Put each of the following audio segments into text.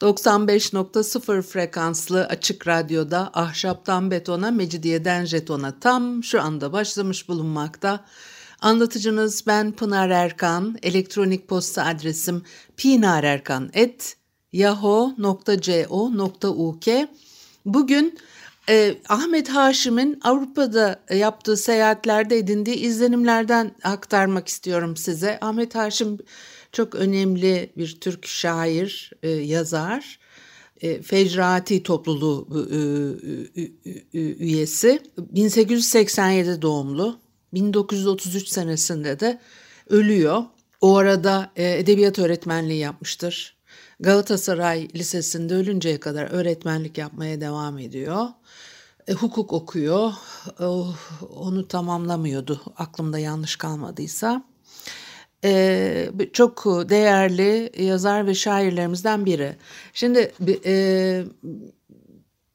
95.0 frekanslı açık radyoda ahşaptan betona, mecidiyeden jetona tam şu anda başlamış bulunmakta. Anlatıcınız ben Pınar Erkan. Elektronik posta adresim pinarerkan.yahoo.co.uk Bugün e, Ahmet Haşim'in Avrupa'da yaptığı seyahatlerde edindiği izlenimlerden aktarmak istiyorum size. Ahmet Haşim çok önemli bir Türk şair, e, yazar. E, Fecrati topluluğu e, e, üyesi. 1887 doğumlu. 1933 senesinde de ölüyor. O arada e, edebiyat öğretmenliği yapmıştır. Galatasaray Lisesi'nde ölünceye kadar öğretmenlik yapmaya devam ediyor. E, hukuk okuyor. Oh, onu tamamlamıyordu aklımda yanlış kalmadıysa. E, çok değerli yazar ve şairlerimizden biri. Şimdi e,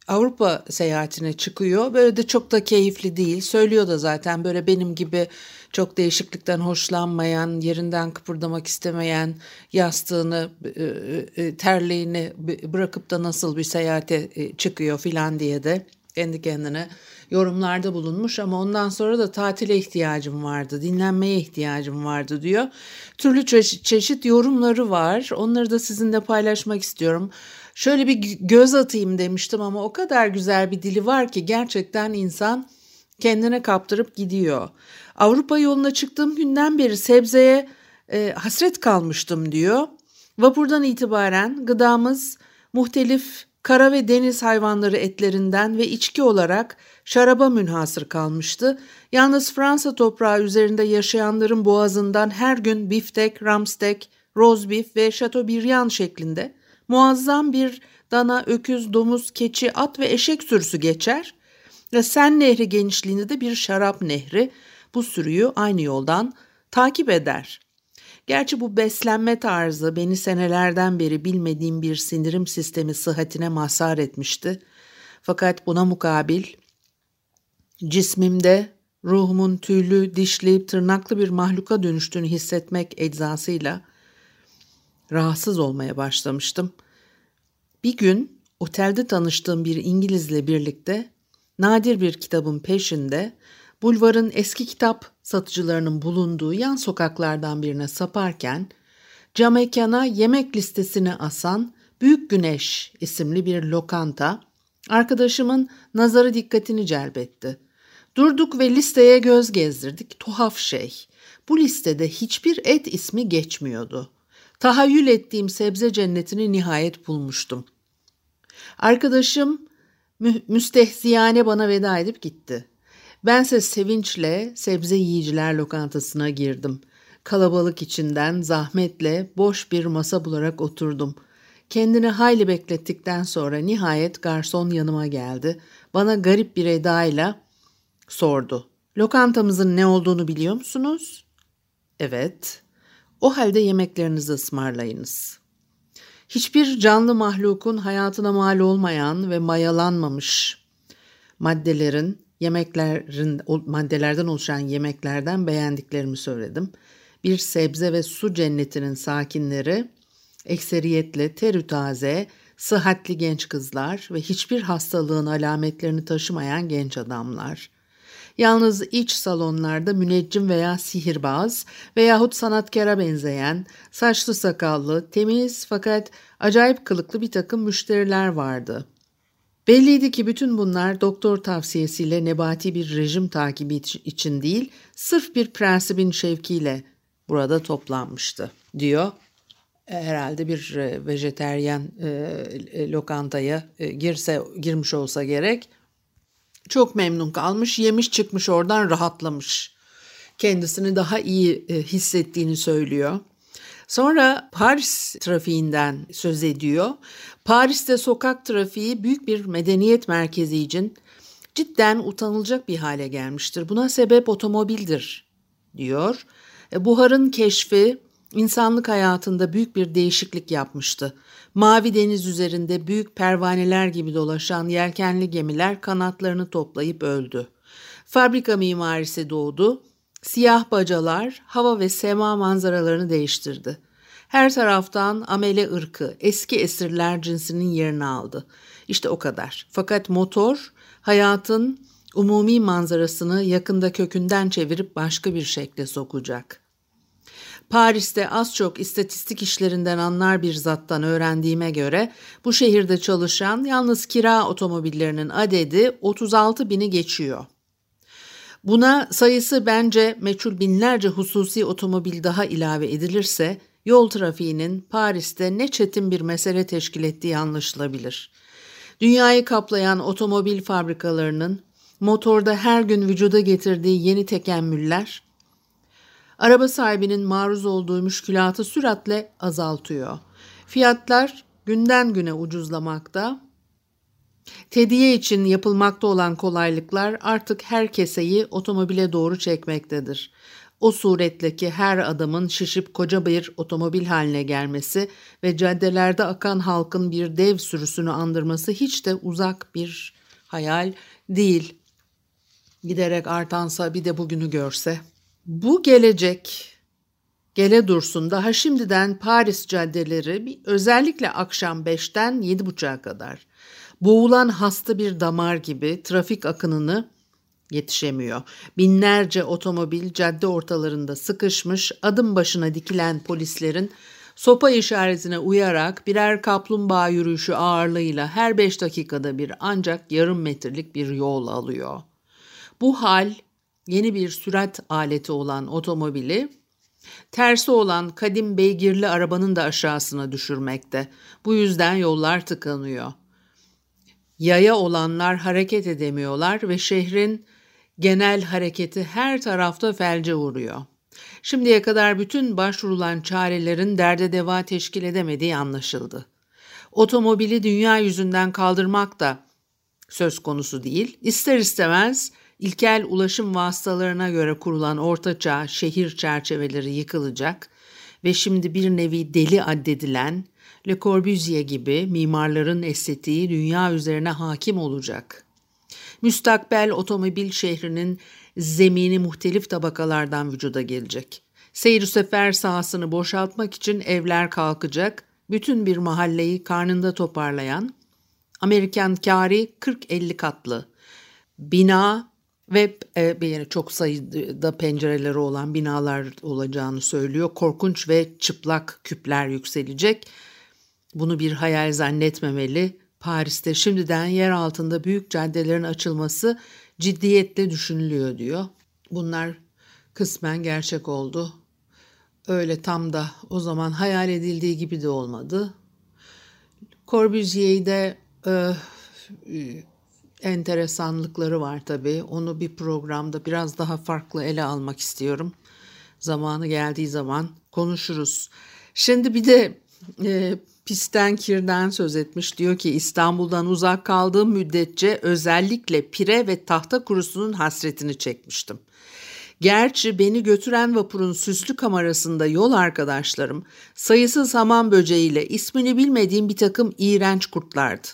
Avrupa seyahatine çıkıyor. Böyle de çok da keyifli değil. Söylüyor da zaten böyle benim gibi çok değişiklikten hoşlanmayan, yerinden kıpırdamak istemeyen, yastığını, e, e, terliğini bırakıp da nasıl bir seyahate e, çıkıyor filan diye de kendi kendine yorumlarda bulunmuş ama ondan sonra da tatile ihtiyacım vardı, dinlenmeye ihtiyacım vardı diyor. Türlü çeşit, çeşit yorumları var. Onları da sizinle paylaşmak istiyorum. Şöyle bir göz atayım demiştim ama o kadar güzel bir dili var ki gerçekten insan kendine kaptırıp gidiyor. Avrupa yoluna çıktığım günden beri sebzeye e, hasret kalmıştım diyor. Vapurdan itibaren gıdamız muhtelif kara ve deniz hayvanları etlerinden ve içki olarak şaraba münhasır kalmıştı. Yalnız Fransa toprağı üzerinde yaşayanların boğazından her gün biftek, ramstek, rozbif ve şatobriyan şeklinde muazzam bir dana, öküz, domuz, keçi, at ve eşek sürüsü geçer ve Sen Nehri genişliğinde de bir şarap nehri bu sürüyü aynı yoldan takip eder. Gerçi bu beslenme tarzı beni senelerden beri bilmediğim bir sindirim sistemi sıhhatine mazhar etmişti. Fakat buna mukabil cismimde ruhumun tüylü, dişli, tırnaklı bir mahluka dönüştüğünü hissetmek eczasıyla rahatsız olmaya başlamıştım. Bir gün otelde tanıştığım bir İngilizle birlikte nadir bir kitabın peşinde bulvarın eski kitap satıcılarının bulunduğu yan sokaklardan birine saparken cam yemek listesini asan Büyük Güneş isimli bir lokanta arkadaşımın nazarı dikkatini celbetti. Durduk ve listeye göz gezdirdik. Tuhaf şey. Bu listede hiçbir et ismi geçmiyordu. Tahayyül ettiğim sebze cennetini nihayet bulmuştum. Arkadaşım mü- müstehziyane bana veda edip gitti. Bense sevinçle sebze yiyiciler lokantasına girdim. Kalabalık içinden zahmetle boş bir masa bularak oturdum. Kendini hayli beklettikten sonra nihayet garson yanıma geldi. Bana garip bir edayla sordu. Lokantamızın ne olduğunu biliyor musunuz? Evet. O halde yemeklerinizi ısmarlayınız. Hiçbir canlı mahlukun hayatına mal olmayan ve mayalanmamış maddelerin, yemeklerin maddelerden oluşan yemeklerden beğendiklerimi söyledim. Bir sebze ve su cennetinin sakinleri ekseriyetle terü taze, sıhhatli genç kızlar ve hiçbir hastalığın alametlerini taşımayan genç adamlar. Yalnız iç salonlarda müneccim veya sihirbaz veyahut sanatkara benzeyen, saçlı sakallı, temiz fakat acayip kılıklı bir takım müşteriler vardı. Belliydi ki bütün bunlar doktor tavsiyesiyle nebati bir rejim takibi için değil, sırf bir prensibin şevkiyle burada toplanmıştı, diyor. Herhalde bir e, vejeteryen e, lokantaya e, girse girmiş olsa gerek çok memnun kalmış, yemiş çıkmış oradan rahatlamış. Kendisini daha iyi e, hissettiğini söylüyor. Sonra Paris trafiğinden söz ediyor. Paris'te sokak trafiği büyük bir medeniyet merkezi için cidden utanılacak bir hale gelmiştir. Buna sebep otomobildir diyor. E, buharın keşfi insanlık hayatında büyük bir değişiklik yapmıştı. Mavi deniz üzerinde büyük pervaneler gibi dolaşan yelkenli gemiler kanatlarını toplayıp öldü. Fabrika mimarisi doğdu. Siyah bacalar hava ve sema manzaralarını değiştirdi. Her taraftan amele ırkı, eski esirler cinsinin yerini aldı. İşte o kadar. Fakat motor hayatın umumi manzarasını yakında kökünden çevirip başka bir şekle sokacak. Paris'te az çok istatistik işlerinden anlar bir zattan öğrendiğime göre bu şehirde çalışan yalnız kira otomobillerinin adedi 36 bini geçiyor. Buna sayısı bence meçhul binlerce hususi otomobil daha ilave edilirse yol trafiğinin Paris'te ne çetin bir mesele teşkil ettiği anlaşılabilir. Dünyayı kaplayan otomobil fabrikalarının motorda her gün vücuda getirdiği yeni tekemmüller, araba sahibinin maruz olduğu müşkülatı süratle azaltıyor. Fiyatlar günden güne ucuzlamakta. Tediye için yapılmakta olan kolaylıklar artık her otomobile doğru çekmektedir. O suretle ki her adamın şişip koca bir otomobil haline gelmesi ve caddelerde akan halkın bir dev sürüsünü andırması hiç de uzak bir hayal değil. Giderek artansa bir de bugünü görse. Bu gelecek gele dursun daha şimdiden Paris caddeleri özellikle akşam 5'ten 7.30'a kadar boğulan hasta bir damar gibi trafik akınını yetişemiyor. Binlerce otomobil cadde ortalarında sıkışmış, adım başına dikilen polislerin sopa işaretine uyarak birer kaplumbağa yürüyüşü ağırlığıyla her beş dakikada bir ancak yarım metrelik bir yol alıyor. Bu hal yeni bir sürat aleti olan otomobili tersi olan kadim beygirli arabanın da aşağısına düşürmekte. Bu yüzden yollar tıkanıyor. Yaya olanlar hareket edemiyorlar ve şehrin genel hareketi her tarafta felce uğruyor. Şimdiye kadar bütün başvurulan çarelerin derde deva teşkil edemediği anlaşıldı. Otomobili dünya yüzünden kaldırmak da söz konusu değil. İster istemez ilkel ulaşım vasıtalarına göre kurulan ortaçağ şehir çerçeveleri yıkılacak ve şimdi bir nevi deli addedilen Le Corbusier gibi mimarların estetiği dünya üzerine hakim olacak. Müstakbel otomobil şehrinin zemini muhtelif tabakalardan vücuda gelecek. Seyir sefer sahasını boşaltmak için evler kalkacak, bütün bir mahalleyi karnında toparlayan, Amerikan kari 40-50 katlı bina ve e, çok sayıda pencereleri olan binalar olacağını söylüyor. Korkunç ve çıplak küpler yükselecek. Bunu bir hayal zannetmemeli. Paris'te şimdiden yer altında büyük caddelerin açılması ciddiyetle düşünülüyor diyor. Bunlar kısmen gerçek oldu. Öyle tam da o zaman hayal edildiği gibi de olmadı. Corbusier'de e, enteresanlıkları var tabii. Onu bir programda biraz daha farklı ele almak istiyorum. Zamanı geldiği zaman konuşuruz. Şimdi bir de e, pisten kirden söz etmiş. Diyor ki İstanbul'dan uzak kaldığım müddetçe özellikle pire ve tahta kurusunun hasretini çekmiştim. Gerçi beni götüren vapurun süslü kamerasında yol arkadaşlarım sayısız hamam böceğiyle ismini bilmediğim bir takım iğrenç kurtlardı.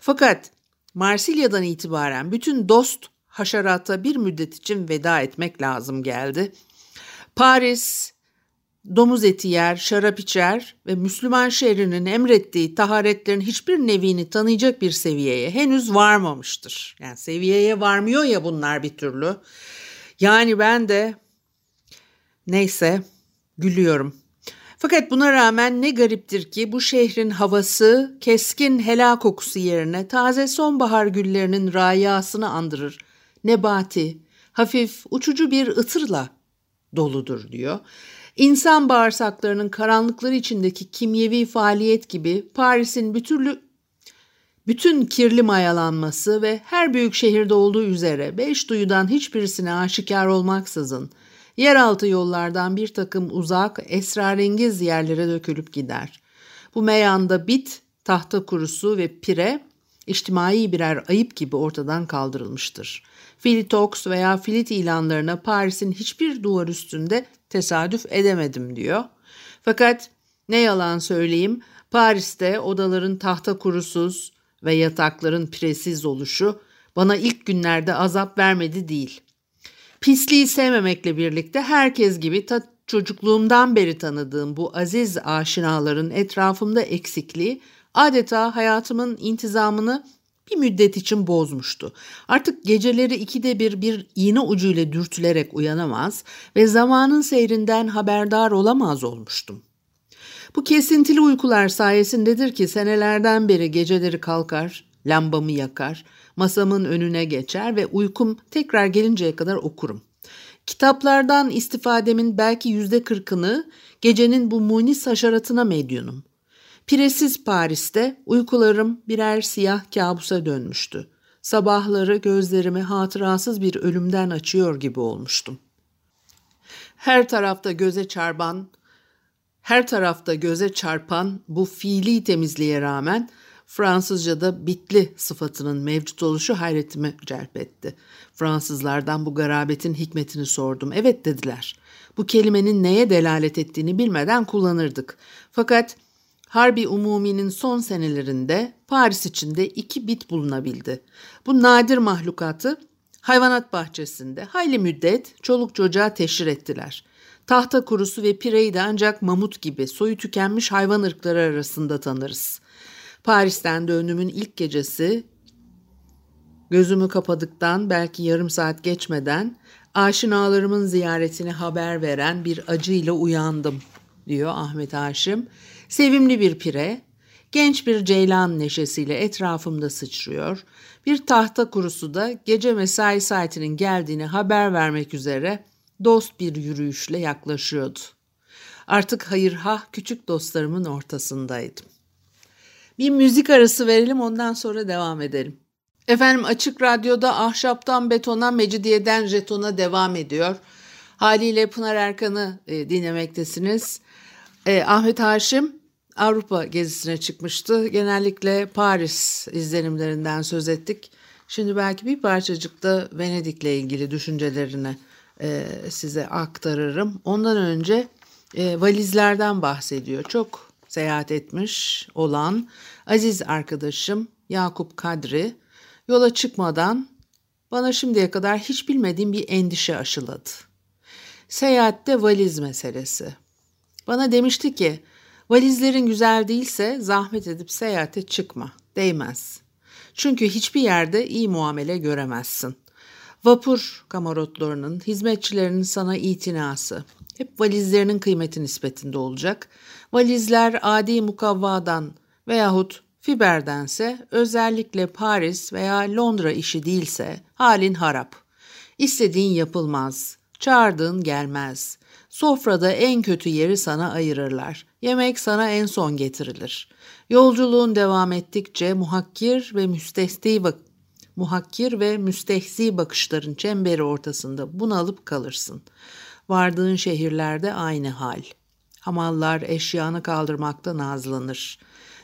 Fakat Marsilya'dan itibaren bütün dost haşerata bir müddet için veda etmek lazım geldi. Paris, domuz eti yer, şarap içer ve Müslüman şehrinin emrettiği taharetlerin hiçbir nevini tanıyacak bir seviyeye henüz varmamıştır. Yani seviyeye varmıyor ya bunlar bir türlü. Yani ben de neyse gülüyorum. Fakat buna rağmen ne gariptir ki bu şehrin havası keskin helal kokusu yerine taze sonbahar güllerinin rayasını andırır. Nebati, hafif uçucu bir ıtırla doludur diyor. İnsan bağırsaklarının karanlıkları içindeki kimyevi faaliyet gibi Paris'in bütünlü bütün kirli mayalanması ve her büyük şehirde olduğu üzere beş duyudan hiçbirisine aşikar olmaksızın Yeraltı yollardan bir takım uzak, esrarengiz yerlere dökülüp gider. Bu meyanda bit, tahta kurusu ve pire içtimai birer ayıp gibi ortadan kaldırılmıştır. Filitox veya filit ilanlarına Paris'in hiçbir duvar üstünde tesadüf edemedim diyor. Fakat ne yalan söyleyeyim Paris'te odaların tahta kurusuz ve yatakların piresiz oluşu bana ilk günlerde azap vermedi değil. Pisliği sevmemekle birlikte herkes gibi ta çocukluğumdan beri tanıdığım bu aziz aşinaların etrafımda eksikliği adeta hayatımın intizamını bir müddet için bozmuştu. Artık geceleri ikide bir bir iğne ucuyla dürtülerek uyanamaz ve zamanın seyrinden haberdar olamaz olmuştum. Bu kesintili uykular sayesindedir ki senelerden beri geceleri kalkar, lambamı yakar, masamın önüne geçer ve uykum tekrar gelinceye kadar okurum. Kitaplardan istifademin belki yüzde kırkını gecenin bu munis haşeratına medyunum. Piresiz Paris'te uykularım birer siyah kabusa dönmüştü. Sabahları gözlerimi hatırasız bir ölümden açıyor gibi olmuştum. Her tarafta göze çarpan, her tarafta göze çarpan bu fiili temizliğe rağmen Fransızca'da bitli sıfatının mevcut oluşu hayretimi celp etti. Fransızlardan bu garabetin hikmetini sordum. Evet dediler. Bu kelimenin neye delalet ettiğini bilmeden kullanırdık. Fakat Harbi Umumi'nin son senelerinde Paris içinde iki bit bulunabildi. Bu nadir mahlukatı hayvanat bahçesinde hayli müddet çoluk çocuğa teşhir ettiler. Tahta kurusu ve pireyi de ancak mamut gibi soyu tükenmiş hayvan ırkları arasında tanırız. Paris'ten döndüğümün ilk gecesi gözümü kapadıktan belki yarım saat geçmeden aşinalarımın ziyaretini haber veren bir acıyla uyandım diyor Ahmet Haşim. Sevimli bir pire, genç bir ceylan neşesiyle etrafımda sıçrıyor. Bir tahta kurusu da gece mesai saatinin geldiğini haber vermek üzere dost bir yürüyüşle yaklaşıyordu. Artık hayırhah küçük dostlarımın ortasındaydım. Bir müzik arası verelim ondan sonra devam edelim. Efendim Açık Radyo'da ahşaptan betona, mecidiyeden jetona devam ediyor. Haliyle Pınar Erkan'ı e, dinlemektesiniz. E, Ahmet Haşim Avrupa gezisine çıkmıştı. Genellikle Paris izlenimlerinden söz ettik. Şimdi belki bir parçacık da Venedik'le ilgili düşüncelerini e, size aktarırım. Ondan önce e, valizlerden bahsediyor. Çok seyahat etmiş olan aziz arkadaşım Yakup Kadri yola çıkmadan bana şimdiye kadar hiç bilmediğim bir endişe aşıladı. Seyahatte valiz meselesi. Bana demişti ki valizlerin güzel değilse zahmet edip seyahate çıkma, değmez. Çünkü hiçbir yerde iyi muamele göremezsin. Vapur kamarotlarının, hizmetçilerinin sana itinası hep valizlerinin kıymeti nispetinde olacak. Valizler adi mukavvadan veyahut fiberdense özellikle Paris veya Londra işi değilse halin harap. İstediğin yapılmaz, çağırdığın gelmez. Sofrada en kötü yeri sana ayırırlar. Yemek sana en son getirilir. Yolculuğun devam ettikçe muhakkir ve müstehzi bak muhakkir ve müstehzi bakışların çemberi ortasında bunalıp kalırsın. Vardığın şehirlerde aynı hal. Hamallar eşyanı kaldırmakta nazlanır.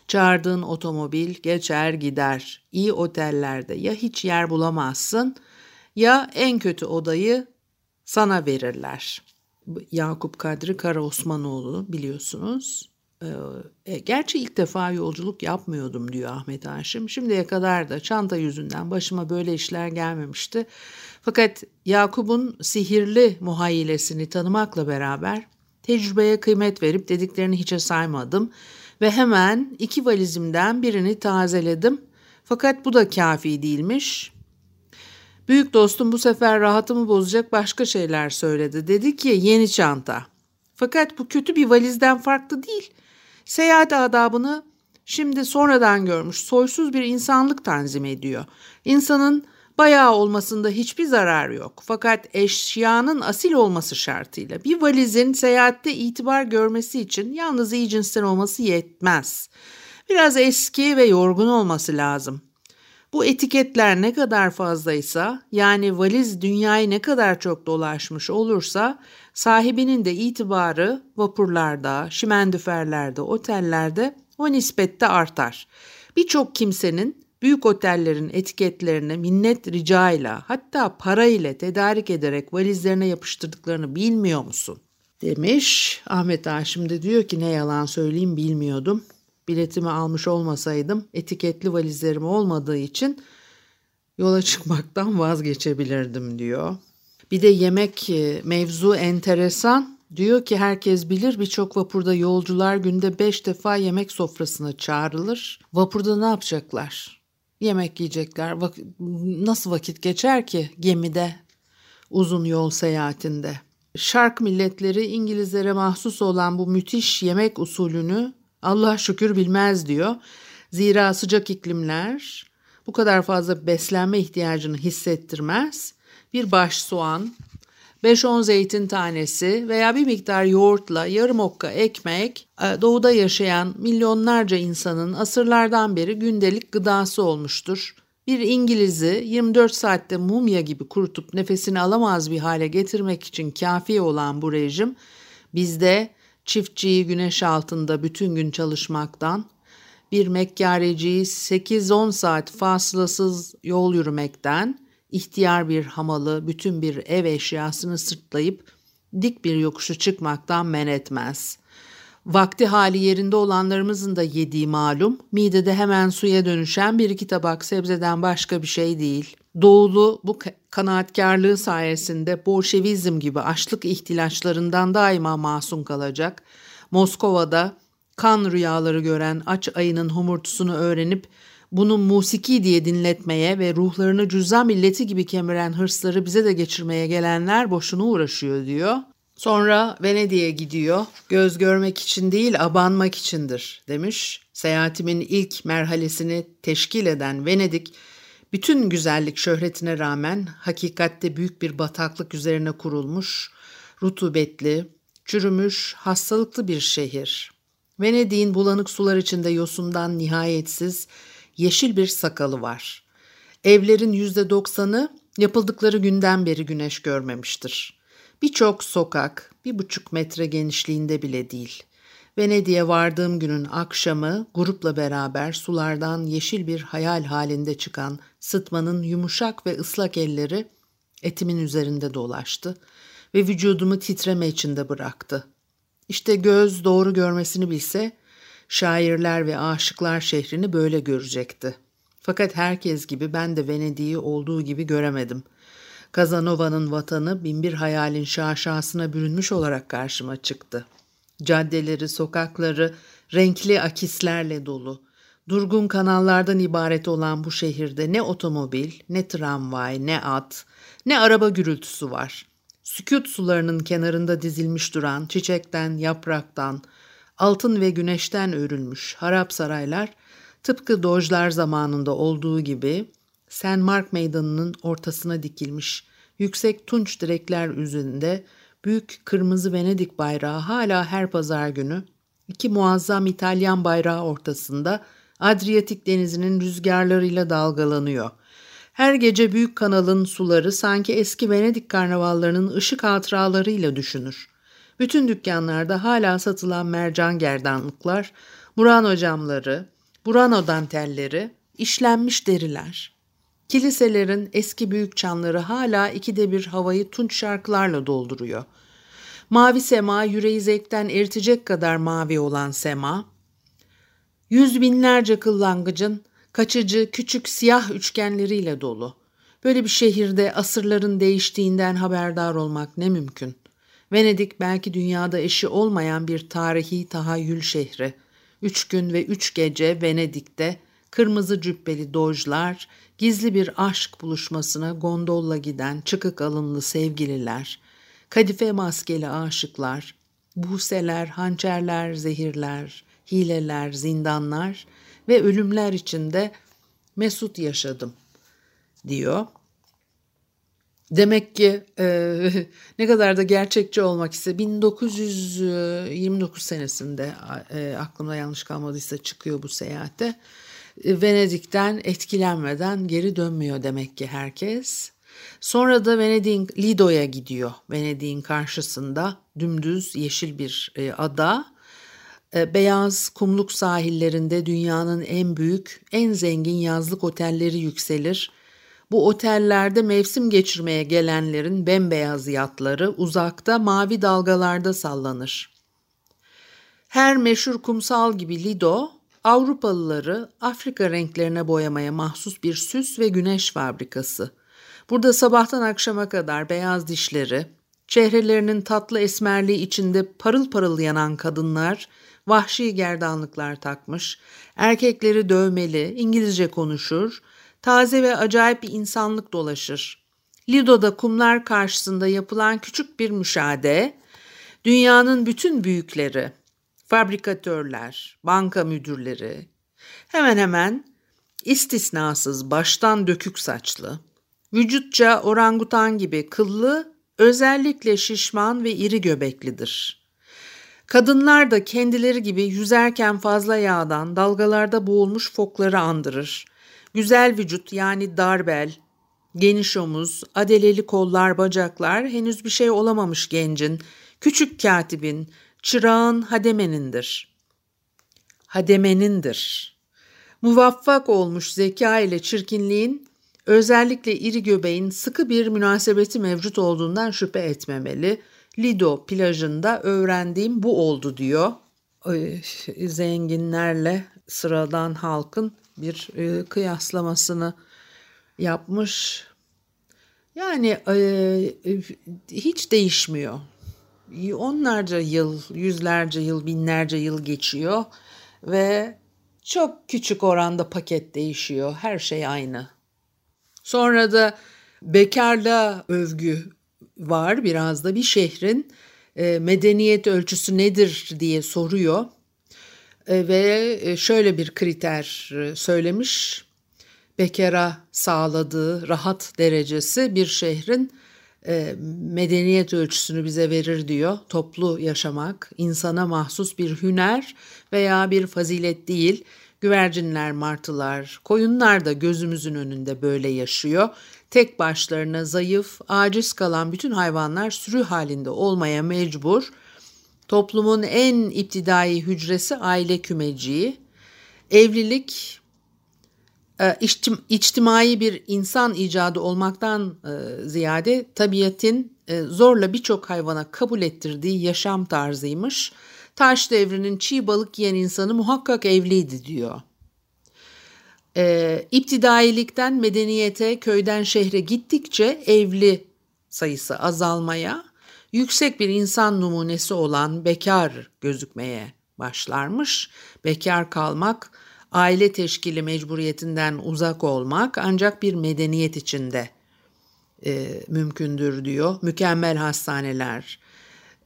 Çağırdığın otomobil geçer gider. İyi otellerde ya hiç yer bulamazsın ya en kötü odayı sana verirler. Yakup Kadri Kara Osmanoğlu biliyorsunuz. E, gerçi ilk defa yolculuk yapmıyordum diyor Ahmet Haşim. Şimdiye kadar da çanta yüzünden başıma böyle işler gelmemişti. Fakat Yakup'un sihirli muhayyilesini tanımakla beraber tecrübeye kıymet verip dediklerini hiçe saymadım ve hemen iki valizimden birini tazeledim. Fakat bu da kafi değilmiş. Büyük dostum bu sefer rahatımı bozacak başka şeyler söyledi. Dedi ki yeni çanta. Fakat bu kötü bir valizden farklı değil. Seyahat adabını şimdi sonradan görmüş soysuz bir insanlık tanzim ediyor. İnsanın bayağı olmasında hiçbir zarar yok. Fakat eşyanın asil olması şartıyla bir valizin seyahatte itibar görmesi için yalnız iyi cinsten olması yetmez. Biraz eski ve yorgun olması lazım. Bu etiketler ne kadar fazlaysa yani valiz dünyayı ne kadar çok dolaşmış olursa sahibinin de itibarı vapurlarda, şimendüferlerde, otellerde o nispette artar. Birçok kimsenin büyük otellerin etiketlerini minnet ricayla hatta para ile tedarik ederek valizlerine yapıştırdıklarını bilmiyor musun? Demiş Ahmet Haşim de diyor ki ne yalan söyleyeyim bilmiyordum. Biletimi almış olmasaydım etiketli valizlerim olmadığı için yola çıkmaktan vazgeçebilirdim diyor. Bir de yemek e, mevzu enteresan. Diyor ki herkes bilir birçok vapurda yolcular günde beş defa yemek sofrasına çağrılır. Vapurda ne yapacaklar? Yemek yiyecekler. Vak- nasıl vakit geçer ki gemide, uzun yol seyahatinde? Şark milletleri İngilizlere mahsus olan bu müthiş yemek usulünü Allah şükür bilmez diyor. Zira sıcak iklimler bu kadar fazla beslenme ihtiyacını hissettirmez. Bir baş soğan, 5-10 zeytin tanesi veya bir miktar yoğurtla yarım okka ekmek e, doğuda yaşayan milyonlarca insanın asırlardan beri gündelik gıdası olmuştur. Bir İngiliz'i 24 saatte mumya gibi kurutup nefesini alamaz bir hale getirmek için kafi olan bu rejim bizde çiftçiyi güneş altında bütün gün çalışmaktan, bir mekkareciyi 8-10 saat fasılasız yol yürümekten, ihtiyar bir hamalı bütün bir ev eşyasını sırtlayıp dik bir yokuşu çıkmaktan men etmez. Vakti hali yerinde olanlarımızın da yediği malum, midede hemen suya dönüşen bir iki tabak sebzeden başka bir şey değil. Doğulu bu kanaatkarlığı sayesinde Bolşevizm gibi açlık ihtilaçlarından daima masum kalacak. Moskova'da kan rüyaları gören aç ayının homurtusunu öğrenip bunu musiki diye dinletmeye ve ruhlarını cüzdan milleti gibi kemiren hırsları bize de geçirmeye gelenler boşuna uğraşıyor diyor. Sonra Venedik'e gidiyor. Göz görmek için değil, abanmak içindir demiş. Seyahatimin ilk merhalesini teşkil eden Venedik, bütün güzellik şöhretine rağmen hakikatte büyük bir bataklık üzerine kurulmuş, rutubetli, çürümüş, hastalıklı bir şehir. Venedik'in bulanık sular içinde yosundan nihayetsiz, yeşil bir sakalı var. Evlerin yüzde doksanı yapıldıkları günden beri güneş görmemiştir. Birçok sokak bir buçuk metre genişliğinde bile değil. Venedik'e vardığım günün akşamı grupla beraber sulardan yeşil bir hayal halinde çıkan sıtmanın yumuşak ve ıslak elleri etimin üzerinde dolaştı ve vücudumu titreme içinde bıraktı. İşte göz doğru görmesini bilse şairler ve aşıklar şehrini böyle görecekti. Fakat herkes gibi ben de Venedik'i olduğu gibi göremedim. Kazanova'nın vatanı binbir hayalin şaşasına bürünmüş olarak karşıma çıktı. Caddeleri, sokakları renkli akislerle dolu. Durgun kanallardan ibaret olan bu şehirde ne otomobil, ne tramvay, ne at, ne araba gürültüsü var. Sükut sularının kenarında dizilmiş duran çiçekten, yapraktan, altın ve güneşten örülmüş harap saraylar tıpkı Dojlar zamanında olduğu gibi St. Mark Meydanı'nın ortasına dikilmiş yüksek tunç direkler üzerinde büyük kırmızı Venedik bayrağı hala her pazar günü iki muazzam İtalyan bayrağı ortasında Adriyatik denizinin rüzgarlarıyla dalgalanıyor. Her gece büyük kanalın suları sanki eski Venedik karnavallarının ışık hatıralarıyla düşünür. Bütün dükkanlarda hala satılan mercan gerdanlıklar, Murano camları, Burano dantelleri, işlenmiş deriler. Kiliselerin eski büyük çanları hala ikide bir havayı tunç şarkılarla dolduruyor. Mavi sema yüreği zevkten eritecek kadar mavi olan sema, yüz binlerce kıllangıcın kaçıcı küçük siyah üçgenleriyle dolu. Böyle bir şehirde asırların değiştiğinden haberdar olmak ne mümkün. Venedik belki dünyada eşi olmayan bir tarihi tahayyül şehri. Üç gün ve üç gece Venedik'te kırmızı cübbeli dojlar, gizli bir aşk buluşmasına gondolla giden çıkık alınlı sevgililer, kadife maskeli aşıklar, buseler, hançerler, zehirler, hileler, zindanlar ve ölümler içinde mesut yaşadım diyor. Demek ki e, ne kadar da gerçekçi olmak ise 1929 senesinde e, aklımda yanlış kalmadıysa çıkıyor bu seyahate. Venedik'ten etkilenmeden geri dönmüyor demek ki herkes. Sonra da Venedik'in Lido'ya gidiyor. Venedik'in karşısında dümdüz yeşil bir e, ada. E, beyaz kumluk sahillerinde dünyanın en büyük, en zengin yazlık otelleri yükselir. Bu otellerde mevsim geçirmeye gelenlerin bembeyaz yatları uzakta mavi dalgalarda sallanır. Her meşhur kumsal gibi Lido, Avrupalıları Afrika renklerine boyamaya mahsus bir süs ve güneş fabrikası. Burada sabahtan akşama kadar beyaz dişleri, çehrelerinin tatlı esmerliği içinde parıl parıl yanan kadınlar, vahşi gerdanlıklar takmış, erkekleri dövmeli, İngilizce konuşur, taze ve acayip bir insanlık dolaşır. Lido'da kumlar karşısında yapılan küçük bir müşahede, dünyanın bütün büyükleri, fabrikatörler, banka müdürleri, hemen hemen istisnasız baştan dökük saçlı, vücutça orangutan gibi kıllı, özellikle şişman ve iri göbeklidir. Kadınlar da kendileri gibi yüzerken fazla yağdan dalgalarda boğulmuş fokları andırır. Güzel vücut yani darbel, geniş omuz, adeleli kollar, bacaklar henüz bir şey olamamış gencin, küçük katibin, çırağın hademenindir. Hademenindir. Muvaffak olmuş zeka ile çirkinliğin, özellikle iri göbeğin sıkı bir münasebeti mevcut olduğundan şüphe etmemeli. Lido plajında öğrendiğim bu oldu diyor. Zenginlerle sıradan halkın bir e, kıyaslamasını yapmış. Yani e, e, hiç değişmiyor onlarca yıl, yüzlerce yıl, binlerce yıl geçiyor ve çok küçük oranda paket değişiyor. Her şey aynı. Sonra da bekarlığa övgü var biraz da bir şehrin e, medeniyet ölçüsü nedir diye soruyor. E, ve e, şöyle bir kriter söylemiş. Bekara sağladığı rahat derecesi bir şehrin e, medeniyet ölçüsünü bize verir diyor. Toplu yaşamak, insana mahsus bir hüner veya bir fazilet değil. Güvercinler, martılar, koyunlar da gözümüzün önünde böyle yaşıyor. Tek başlarına zayıf, aciz kalan bütün hayvanlar sürü halinde olmaya mecbur. Toplumun en iptidai hücresi aile kümeciği. Evlilik e, içtimai bir insan icadı olmaktan e, ziyade tabiatın e, zorla birçok hayvana kabul ettirdiği yaşam tarzıymış. Taş devrinin çiğ balık yiyen insanı muhakkak evliydi diyor. E, iptidailikten medeniyete, köyden şehre gittikçe evli sayısı azalmaya, yüksek bir insan numunesi olan bekar gözükmeye başlarmış. Bekar kalmak aile teşkili mecburiyetinden uzak olmak ancak bir medeniyet içinde e, mümkündür diyor. Mükemmel hastaneler,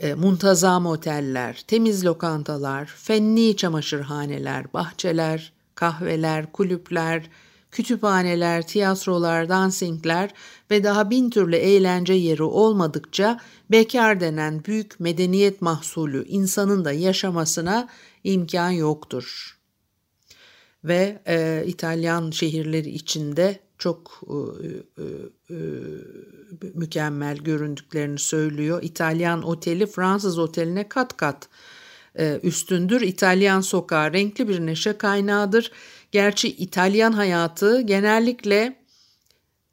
e, muntazam oteller, temiz lokantalar, fenni çamaşırhaneler, bahçeler, kahveler, kulüpler, kütüphaneler, tiyatrolar, dansingler ve daha bin türlü eğlence yeri olmadıkça bekar denen büyük medeniyet mahsulü insanın da yaşamasına imkan yoktur ve e, İtalyan şehirleri içinde çok e, e, e, mükemmel göründüklerini söylüyor. İtalyan oteli Fransız oteline kat kat e, üstündür. İtalyan sokağı renkli bir neşe kaynağıdır. Gerçi İtalyan hayatı genellikle e,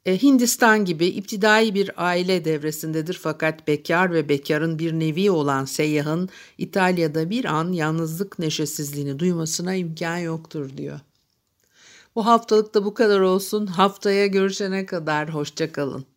Hindistan gibi iptidai bir aile devresindedir fakat bekar ve bekarın bir nevi olan seyyahın İtalya'da bir an yalnızlık neşesizliğini duymasına imkan yoktur diyor. Bu haftalık da bu kadar olsun. Haftaya görüşene kadar hoşçakalın.